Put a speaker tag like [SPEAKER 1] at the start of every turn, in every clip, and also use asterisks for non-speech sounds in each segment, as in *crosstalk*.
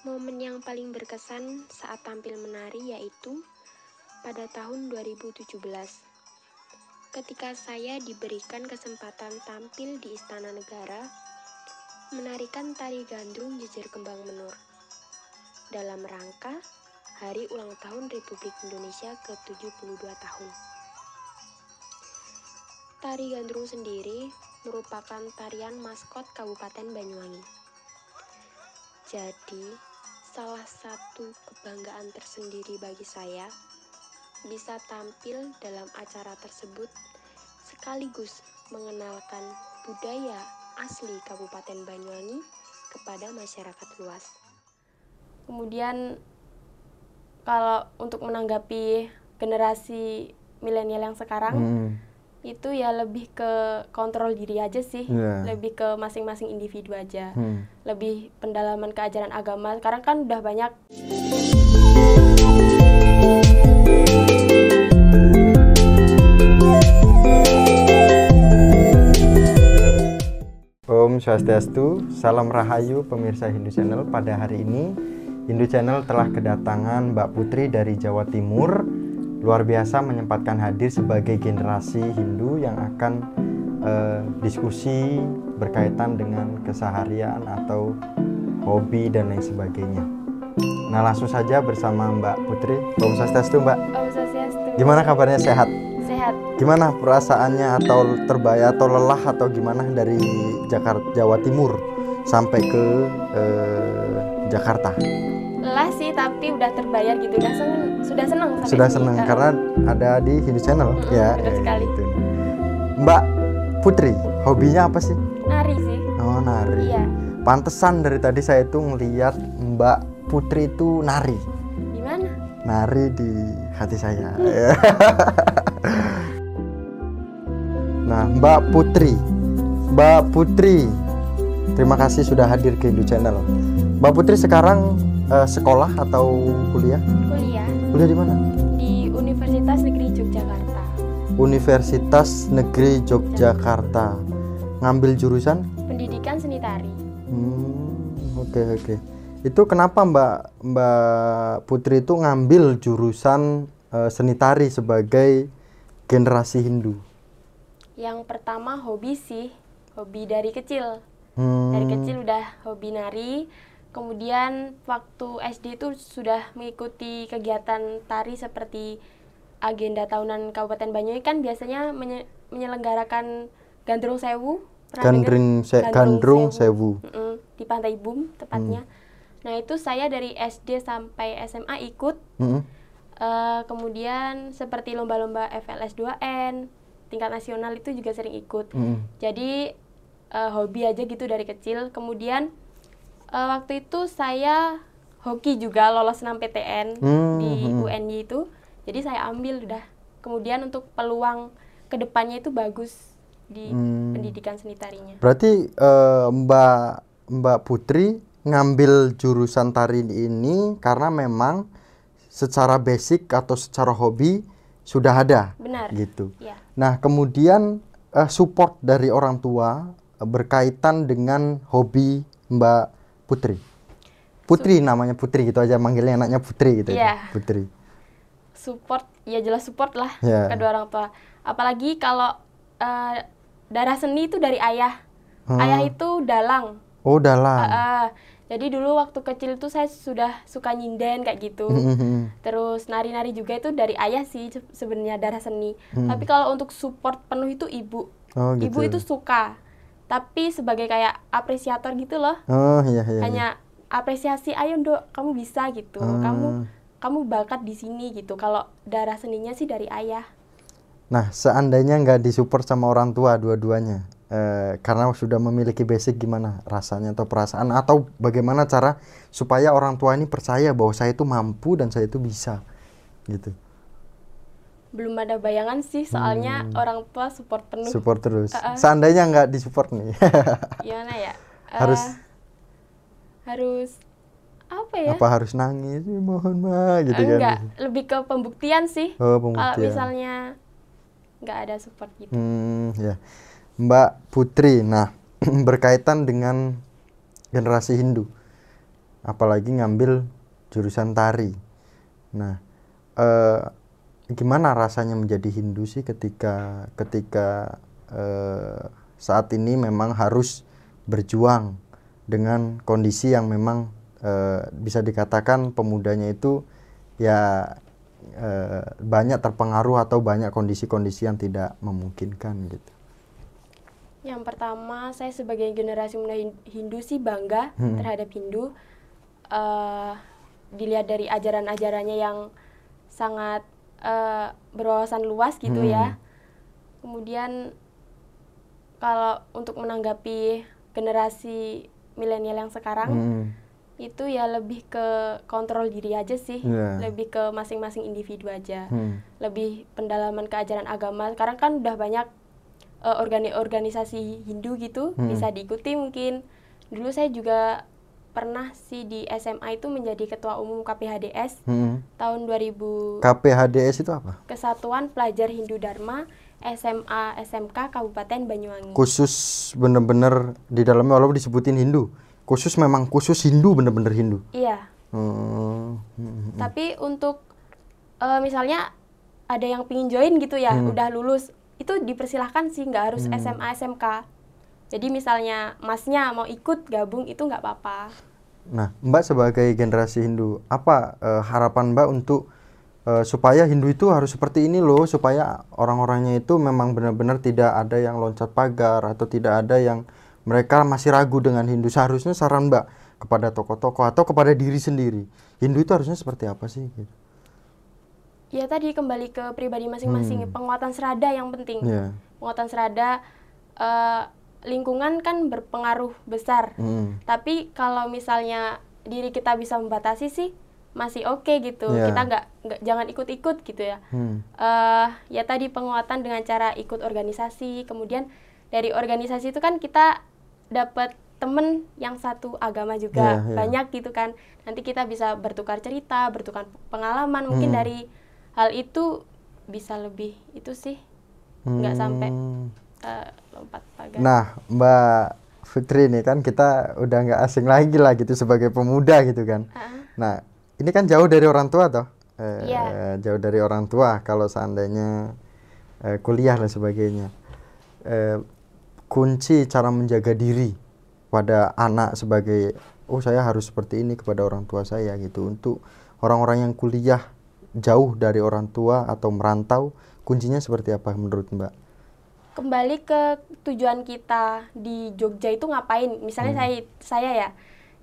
[SPEAKER 1] Momen yang paling berkesan saat tampil menari yaitu pada tahun 2017. Ketika saya diberikan kesempatan tampil di Istana Negara, menarikan tari gandrung jejer kembang menur dalam rangka Hari Ulang Tahun Republik Indonesia ke-72 tahun. Tari gandrung sendiri merupakan tarian maskot Kabupaten Banyuwangi. Jadi, salah satu kebanggaan tersendiri bagi saya bisa tampil dalam acara tersebut sekaligus mengenalkan budaya asli Kabupaten Banyuwangi kepada masyarakat luas.
[SPEAKER 2] Kemudian kalau untuk menanggapi generasi milenial yang sekarang
[SPEAKER 3] Hmm.
[SPEAKER 2] Itu ya lebih ke kontrol diri aja sih,
[SPEAKER 3] Iya.
[SPEAKER 2] lebih ke masing-masing individu aja,
[SPEAKER 3] Hmm.
[SPEAKER 2] lebih pendalaman keajaran agama. Sekarang kan udah banyak
[SPEAKER 3] Om Swastiastu, salam rahayu pemirsa Hindu Channel. Pada hari ini, Hindu Channel telah kedatangan Mbak Putri dari Jawa Timur. Luar biasa menyempatkan hadir sebagai generasi Hindu yang akan eh, diskusi berkaitan dengan keseharian atau hobi dan lain sebagainya. Nah, langsung saja bersama Mbak Putri. Om Swastiastu, Mbak.
[SPEAKER 2] Om Swastiastu.
[SPEAKER 3] Gimana kabarnya sehat?
[SPEAKER 2] Sehat.
[SPEAKER 3] Gimana perasaannya atau terbayar atau lelah atau gimana dari Jakarta Jawa Timur sampai ke eh, Jakarta?
[SPEAKER 2] Tapi udah terbayar gitu, udah seneng, sudah senang sampai
[SPEAKER 3] Sudah
[SPEAKER 2] Eh,
[SPEAKER 3] karena ada di Hindu Channel
[SPEAKER 2] Mm-mm,
[SPEAKER 3] ya.
[SPEAKER 2] benar
[SPEAKER 3] eh,
[SPEAKER 2] sekali.
[SPEAKER 3] gitu. Mbak Putri, hobinya apa sih?
[SPEAKER 2] nari sih.
[SPEAKER 3] Oh, nari.
[SPEAKER 2] Iya.
[SPEAKER 3] Pantesan dari tadi saya itu ngeliat Mbak Putri itu nari.
[SPEAKER 2] Gimana?
[SPEAKER 3] Nari di hati saya. *laughs* nah, Mbak Putri. Mbak Putri. Terima kasih sudah hadir ke Hindu Channel. Mbak Putri sekarang eh, sekolah atau kuliah?
[SPEAKER 2] Kuliah
[SPEAKER 3] Kuliah di mana?
[SPEAKER 2] di Universitas Negeri Yogyakarta.
[SPEAKER 3] Universitas Negeri Yogyakarta. Ngambil jurusan?
[SPEAKER 2] Pendidikan seni tari.
[SPEAKER 3] Hmm, oke oke. Itu kenapa Mbak Mbak Putri itu ngambil jurusan eh, seni tari sebagai generasi Hindu?
[SPEAKER 2] Yang pertama hobi sih, hobi dari kecil.
[SPEAKER 3] Hmm,
[SPEAKER 2] Dari kecil udah hobi nari. Kemudian waktu SD itu sudah mengikuti kegiatan tari seperti agenda tahunan Kabupaten Banyuwangi kan biasanya menye- menyelenggarakan gandrung sewu.
[SPEAKER 3] Gandring se- Gandrung Sewu. Hmm.
[SPEAKER 2] Mm-mm, di Pantai Bum tepatnya. Nah itu saya dari SD sampai SMA ikut.
[SPEAKER 3] Mm-mm.
[SPEAKER 2] Eh, kemudian seperti lomba-lomba FLS 2N tingkat nasional itu juga sering ikut.
[SPEAKER 3] Mm-mm.
[SPEAKER 2] Jadi eh, hobi aja gitu dari kecil. Kemudian eh, waktu itu saya hoki juga lolos 6 PTN
[SPEAKER 3] Hmm,
[SPEAKER 2] di
[SPEAKER 3] hmm.
[SPEAKER 2] UNY itu. Jadi saya ambil udah. Kemudian untuk peluang ke depannya itu bagus di
[SPEAKER 3] Hmm.
[SPEAKER 2] pendidikan seni tarinya.
[SPEAKER 3] Berarti eh, Mbak Mbak Putri ngambil jurusan tari ini karena memang secara basic atau secara hobi sudah ada
[SPEAKER 2] Benar.
[SPEAKER 3] gitu.
[SPEAKER 2] Ya.
[SPEAKER 3] Nah, kemudian eh, support dari orang tua berkaitan dengan hobi Mbak Putri. Putri namanya Putri gitu aja manggilnya anaknya Putri gitu ya.
[SPEAKER 2] Iya.
[SPEAKER 3] Putri.
[SPEAKER 2] support ya jelas support lah
[SPEAKER 3] Ya.
[SPEAKER 2] kedua orang tua apalagi kalau eh, darah seni itu dari ayah
[SPEAKER 3] Hmm.
[SPEAKER 2] ayah itu dalang
[SPEAKER 3] Oh, dalam.
[SPEAKER 2] Ah, ah. jadi dulu waktu kecil itu saya sudah suka nyinden kayak gitu terus nari-nari juga itu dari ayah sih se- sebenarnya darah seni tapi kalau untuk support penuh itu ibu
[SPEAKER 3] Oh,
[SPEAKER 2] ibu
[SPEAKER 3] gitu.
[SPEAKER 2] itu suka tapi sebagai kayak apresiator gitu loh
[SPEAKER 3] Oh, iya iya. iya.
[SPEAKER 2] hanya apresiasi ayo dok kamu bisa gitu
[SPEAKER 3] Hmm.
[SPEAKER 2] kamu kamu bakat di sini gitu kalau darah seninya sih dari ayah
[SPEAKER 3] Nah, seandainya nggak disupport sama orang tua dua-duanya, eh, karena sudah memiliki basic gimana rasanya atau perasaan atau bagaimana cara supaya orang tua ini percaya bahwa saya itu mampu dan saya itu bisa, gitu.
[SPEAKER 2] Belum ada bayangan sih soalnya orang tua support penuh
[SPEAKER 3] Hmm. Support terus.
[SPEAKER 2] Uh-uh.
[SPEAKER 3] Seandainya nggak disupport nih, *laughs*
[SPEAKER 2] gimana ya Eh,
[SPEAKER 3] harus
[SPEAKER 2] harus apa ya
[SPEAKER 3] apa harus nangis? "Ih, Mohon mah, gitu
[SPEAKER 2] enggak
[SPEAKER 3] kan?
[SPEAKER 2] lebih ke pembuktian sih
[SPEAKER 3] Oh,
[SPEAKER 2] kalau
[SPEAKER 3] pembuktian.
[SPEAKER 2] misalnya nggak ada support gitu
[SPEAKER 3] Hmm, ya. Mbak Putri, nah *clears throat* berkaitan dengan generasi Hindu. apalagi ngambil jurusan tari. Nah, eh, gimana rasanya menjadi Hindu sih ketika ketika eh, saat ini memang harus berjuang dengan kondisi yang memang eh, bisa dikatakan pemudanya itu ya eh, banyak terpengaruh atau banyak kondisi-kondisi yang tidak memungkinkan gitu.
[SPEAKER 2] Yang pertama, saya sebagai generasi muda Hin- Hindu sih bangga
[SPEAKER 3] Hmm.
[SPEAKER 2] terhadap Hindu. Eh, dilihat dari ajaran-ajarannya yang sangat eh, berwawasan luas gitu
[SPEAKER 3] Hmm.
[SPEAKER 2] ya. Kemudian kalau untuk menanggapi generasi milenial yang sekarang
[SPEAKER 3] Hmm.
[SPEAKER 2] itu ya lebih ke kontrol diri aja sih,
[SPEAKER 3] Iya.
[SPEAKER 2] lebih ke masing-masing individu aja
[SPEAKER 3] Hmm.
[SPEAKER 2] lebih pendalaman ke ajaran agama. Sekarang kan udah banyak eh, organi- organisasi Hindu gitu,
[SPEAKER 3] Hmm.
[SPEAKER 2] bisa diikuti mungkin. Dulu saya juga pernah sih di SMA itu menjadi ketua umum KPHDS
[SPEAKER 3] Hmm.
[SPEAKER 2] tahun 2000
[SPEAKER 3] KPHDS itu apa?
[SPEAKER 2] Kesatuan Pelajar Hindu Dharma SMA SMK Kabupaten Banyuwangi.
[SPEAKER 3] Khusus bener-bener di dalamnya walaupun disebutin Hindu, khusus memang khusus Hindu bener-bener Hindu.
[SPEAKER 2] Iya,
[SPEAKER 3] Hmm. Hmm.
[SPEAKER 2] tapi untuk eh, misalnya ada yang pingin join gitu ya,
[SPEAKER 3] Hmm.
[SPEAKER 2] udah lulus, itu dipersilahkan sih, nggak harus SMA SMK. Jadi misalnya masnya mau ikut gabung itu nggak apa-apa.
[SPEAKER 3] Nah, Mbak sebagai generasi Hindu, apa eh, harapan Mbak untuk eh, supaya Hindu itu harus seperti ini loh, supaya orang-orangnya itu memang benar-benar tidak ada yang loncat pagar atau tidak ada yang mereka masih ragu dengan Hindu. Seharusnya saran Mbak kepada tokoh-tokoh atau kepada diri sendiri, Hindu itu harusnya seperti apa sih? Gitu.
[SPEAKER 2] Ya tadi kembali ke pribadi masing-masing, penguatan serada yang penting.
[SPEAKER 3] Ya.
[SPEAKER 2] Penguatan serada eh, lingkungan kan berpengaruh besar.
[SPEAKER 3] Hmm.
[SPEAKER 2] Tapi kalau misalnya diri kita bisa membatasi sih masih oke gitu.
[SPEAKER 3] Iya.
[SPEAKER 2] Kita nggak nggak jangan ikut-ikut gitu ya.
[SPEAKER 3] Hmm.
[SPEAKER 2] eh ya tadi penguatan dengan cara ikut organisasi kemudian dari organisasi itu kan kita dapat temen yang satu agama juga
[SPEAKER 3] Iya, iya.
[SPEAKER 2] banyak gitu kan nanti kita bisa bertukar cerita bertukar pengalaman mungkin
[SPEAKER 3] Hmm.
[SPEAKER 2] dari hal itu bisa lebih itu sih nggak sampai Eh, lompat pagar
[SPEAKER 3] Nah, Mbak Fitri ini kan kita udah nggak asing lagi lah gitu sebagai pemuda gitu kan.
[SPEAKER 2] Ah,
[SPEAKER 3] Nah, ini kan jauh dari orang tua toh. Eh,
[SPEAKER 2] Iya.
[SPEAKER 3] Jauh dari orang tua kalau seandainya eh, kuliah dan sebagainya. Eh, kunci cara menjaga diri pada anak sebagai oh saya harus seperti ini kepada orang tua saya gitu. Untuk orang-orang yang kuliah jauh dari orang tua atau merantau, kuncinya seperti apa menurut Mbak?
[SPEAKER 2] Kembali ke tujuan kita di Jogja itu ngapain? Misalnya
[SPEAKER 3] Hmm.
[SPEAKER 2] saya saya ya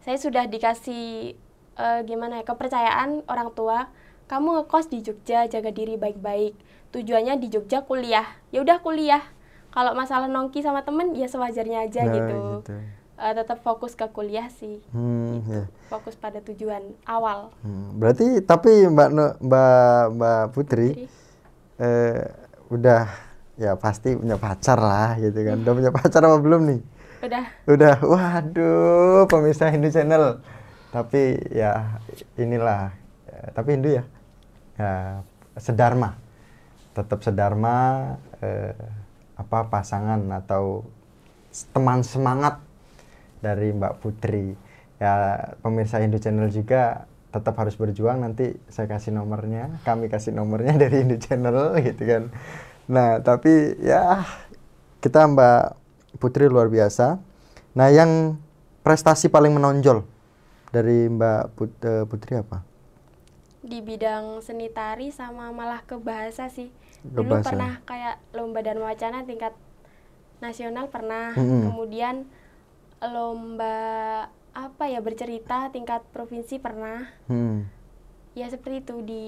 [SPEAKER 2] saya sudah dikasih eh, gimana ya kepercayaan orang tua kamu ngekos di Jogja jaga diri baik-baik. Tujuannya di Jogja kuliah. Ya udah kuliah. Kalau masalah nongki sama temen ya sewajarnya aja
[SPEAKER 3] Nah,
[SPEAKER 2] gitu,
[SPEAKER 3] gitu.
[SPEAKER 2] Eh, tetap fokus ke kuliah sih.
[SPEAKER 3] Hmm, ya.
[SPEAKER 2] fokus pada tujuan awal.
[SPEAKER 3] Hmm, berarti tapi Mbak Mbak Mbak Putri
[SPEAKER 2] Jadi,
[SPEAKER 3] eh, udah ya pasti punya pacar lah gitu kan. Udah punya pacar apa belum nih?
[SPEAKER 2] udah
[SPEAKER 3] Udah. Waduh, pemirsa Hindu Channel. Tapi ya inilah ya, tapi Hindu ya. Ya sedharma. Tetap sedharma eh, apa pasangan atau teman semangat dari Mbak Putri. Ya pemirsa Hindu Channel juga tetap harus berjuang nanti saya kasih nomornya, kami kasih nomornya *laughs* dari Hindu Channel gitu kan. Nah, tapi ya kita Mbak Putri luar biasa. Nah, yang prestasi paling menonjol dari Mbak Put- eh, Putri apa?
[SPEAKER 2] di bidang seni tari sama malah ke bahasa sih.
[SPEAKER 3] Ke
[SPEAKER 2] Dulu
[SPEAKER 3] bahasa.
[SPEAKER 2] pernah kayak lomba dan wacana tingkat nasional pernah.
[SPEAKER 3] Mm-mm.
[SPEAKER 2] Kemudian lomba apa ya bercerita tingkat provinsi pernah.
[SPEAKER 3] Hmm.
[SPEAKER 2] Ya seperti itu di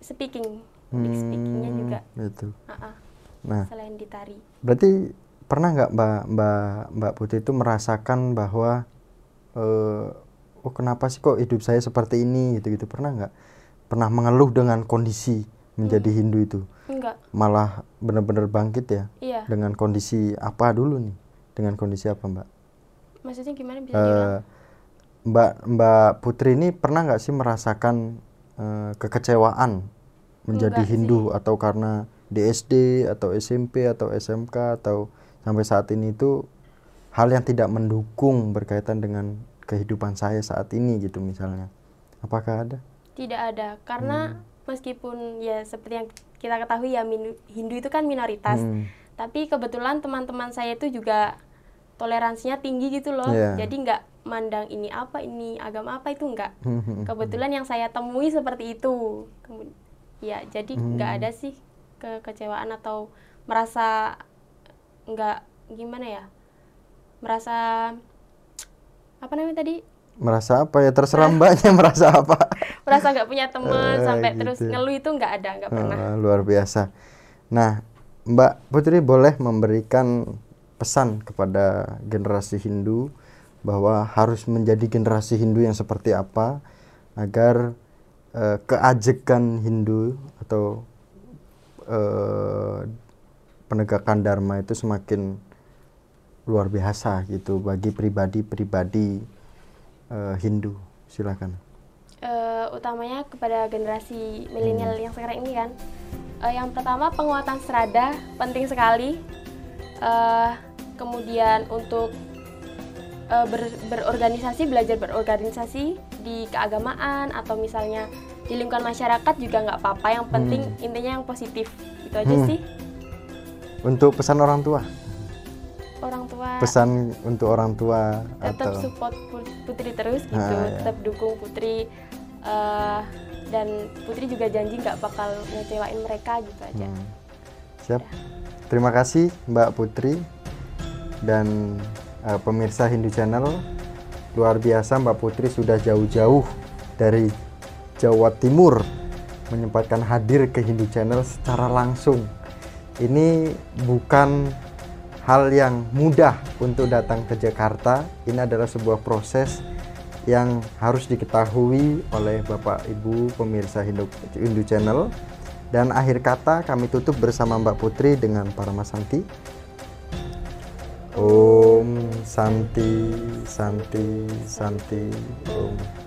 [SPEAKER 2] speaking, public speakingnya
[SPEAKER 3] Hmm,
[SPEAKER 2] juga.
[SPEAKER 3] Gitu.
[SPEAKER 2] Ah, ah,
[SPEAKER 3] Nah,
[SPEAKER 2] selain di tari.
[SPEAKER 3] berarti pernah nggak Mbak Mbak Mbak Putri itu merasakan bahwa eh oh kenapa sih kok hidup saya seperti ini gitu-gitu pernah nggak? Pernah mengeluh dengan kondisi menjadi
[SPEAKER 2] Hmm.
[SPEAKER 3] Hindu itu?
[SPEAKER 2] Enggak,
[SPEAKER 3] Malah benar-benar bangkit ya
[SPEAKER 2] iya.
[SPEAKER 3] dengan kondisi apa dulu nih? Dengan kondisi apa Mbak?
[SPEAKER 2] Maksudnya gimana bisa diulang?
[SPEAKER 3] Mbak Mbak Putri ini pernah nggak sih merasakan eh, kekecewaan menjadi
[SPEAKER 2] Enggak
[SPEAKER 3] Hindu atau karena di SD atau SMP atau SMK atau sampai saat ini itu hal yang tidak mendukung berkaitan dengan kehidupan saya saat ini gitu misalnya apakah ada
[SPEAKER 2] Tidak ada, karena meskipun ya seperti yang kita ketahui ya Hindu itu kan minoritas,
[SPEAKER 3] Hmm.
[SPEAKER 2] tapi kebetulan teman-teman saya itu juga toleransinya tinggi gitu loh.
[SPEAKER 3] Iya.
[SPEAKER 2] Jadi nggak mandang ini apa, ini agama apa itu nggak.
[SPEAKER 3] Hmm.
[SPEAKER 2] Kebetulan yang saya temui seperti itu. Kemu- Ya, jadi nggak
[SPEAKER 3] Hmm.
[SPEAKER 2] ada sih kekecewaan atau merasa nggak gimana ya? Merasa apa namanya tadi?
[SPEAKER 3] merasa apa ya terserah *laughs* mbaknya merasa apa
[SPEAKER 2] Merasa nggak punya teman
[SPEAKER 3] Eh,
[SPEAKER 2] sampai
[SPEAKER 3] gitu.
[SPEAKER 2] terus ngeluh itu nggak ada, nggak pernah.
[SPEAKER 3] Ah, luar biasa nah mbak Putri boleh memberikan pesan kepada generasi Hindu bahwa harus menjadi generasi Hindu yang seperti apa agar eh, keajekan Hindu atau eh, penegakan Dharma itu semakin luar biasa gitu bagi pribadi-pribadi eh, Hindu silakan
[SPEAKER 2] Eh, utamanya kepada generasi milenial yang sekarang ini kan. Eh, yang pertama penguatan serada penting sekali. Eh, kemudian untuk eh, ber- berorganisasi belajar berorganisasi di keagamaan atau misalnya di lingkungan masyarakat juga nggak apa-apa. Yang penting intinya yang positif. Itu aja
[SPEAKER 3] Hmm.
[SPEAKER 2] sih.
[SPEAKER 3] untuk pesan orang tua
[SPEAKER 2] Orang tua
[SPEAKER 3] pesan untuk orang tua
[SPEAKER 2] tetap
[SPEAKER 3] atau
[SPEAKER 2] support Pu- Putri terus gitu,
[SPEAKER 3] Ah, ya.
[SPEAKER 2] tetap dukung Putri eh, dan Putri juga janji nggak bakal ngecewain mereka gitu aja.
[SPEAKER 3] Hmm. Siap. Terima kasih Mbak Putri dan eh, pemirsa Hindu Channel. Luar biasa Mbak Putri sudah jauh-jauh dari Jawa Timur menyempatkan hadir ke Hindu Channel secara langsung. Ini bukan hal yang mudah untuk datang ke Jakarta. Ini adalah sebuah proses yang harus diketahui oleh Bapak Ibu pemirsa Hindu, Hindu Channel. Dan akhir kata kami tutup bersama Mbak Putri dengan Paramasanti. Santi Santi Santi Om